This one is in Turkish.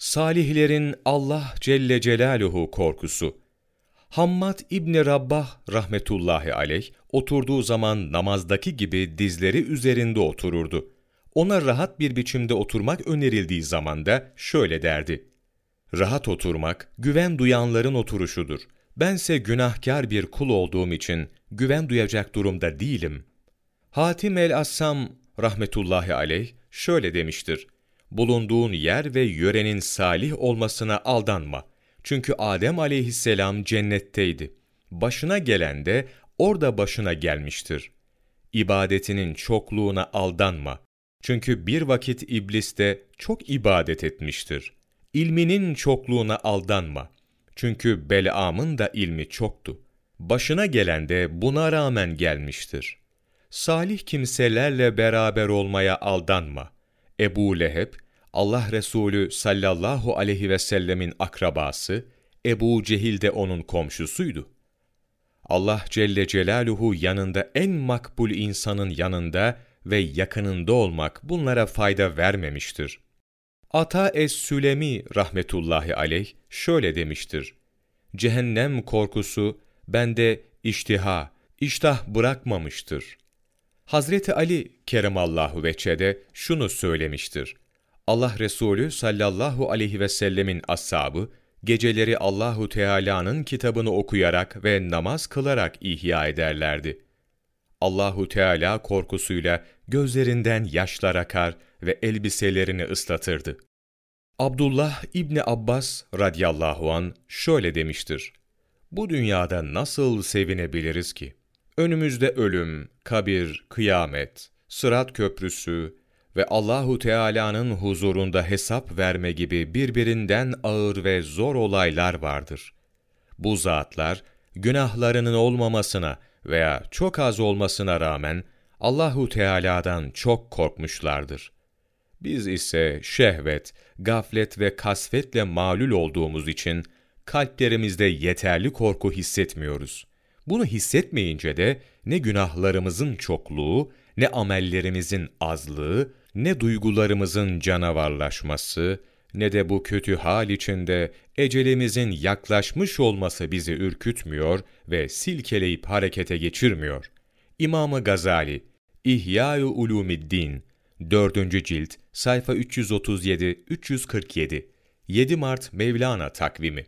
Salihlerin Allah Celle Celaluhu korkusu. Hammad İbni Rabbah rahmetullahi aleyh oturduğu zaman namazdaki gibi dizleri üzerinde otururdu. Ona rahat bir biçimde oturmak önerildiği zaman da şöyle derdi. Rahat oturmak, güven duyanların oturuşudur. Bense günahkar bir kul olduğum için güven duyacak durumda değilim. Hatim el-Assam rahmetullahi aleyh şöyle demiştir. Bulunduğun yer ve yörenin salih olmasına aldanma. Çünkü Adem aleyhisselam cennetteydi. Başına gelen de orada başına gelmiştir. İbadetinin çokluğuna aldanma. Çünkü bir vakit iblis de çok ibadet etmiştir. İlminin çokluğuna aldanma. Çünkü Belam'ın da ilmi çoktu. Başına gelen de buna rağmen gelmiştir. Salih kimselerle beraber olmaya aldanma. Ebu Leheb, Allah Resulü sallallahu aleyhi ve sellemin akrabası, Ebu Cehil de onun komşusuydu. Allah Celle Celaluhu yanında en makbul insanın yanında ve yakınında olmak bunlara fayda vermemiştir. Ata es-Sülemi rahmetullahi aleyh şöyle demiştir. Cehennem korkusu bende iştiha, iştah bırakmamıştır. Hazreti Ali keremallahu veçede şunu söylemiştir. Allah Resulü sallallahu aleyhi ve sellemin ashabı geceleri Allahu Teala'nın kitabını okuyarak ve namaz kılarak ihya ederlerdi. Allahu Teala korkusuyla gözlerinden yaşlar akar ve elbiselerini ıslatırdı. Abdullah İbni Abbas radıyallahu an şöyle demiştir. Bu dünyada nasıl sevinebiliriz ki? Önümüzde ölüm, kabir, kıyamet, sırat köprüsü ve Allahu Teala'nın huzurunda hesap verme gibi birbirinden ağır ve zor olaylar vardır. Bu zatlar günahlarının olmamasına veya çok az olmasına rağmen Allahu Teala'dan çok korkmuşlardır. Biz ise şehvet, gaflet ve kasvetle malul olduğumuz için kalplerimizde yeterli korku hissetmiyoruz. Bunu hissetmeyince de ne günahlarımızın çokluğu, ne amellerimizin azlığı, ne duygularımızın canavarlaşması, ne de bu kötü hal içinde ecelimizin yaklaşmış olması bizi ürkütmüyor ve silkeleyip harekete geçirmiyor. İmam-ı Gazali, İhya-ı Ulumiddin, 4. cilt, sayfa 337-347, 7 Mart Mevlana takvimi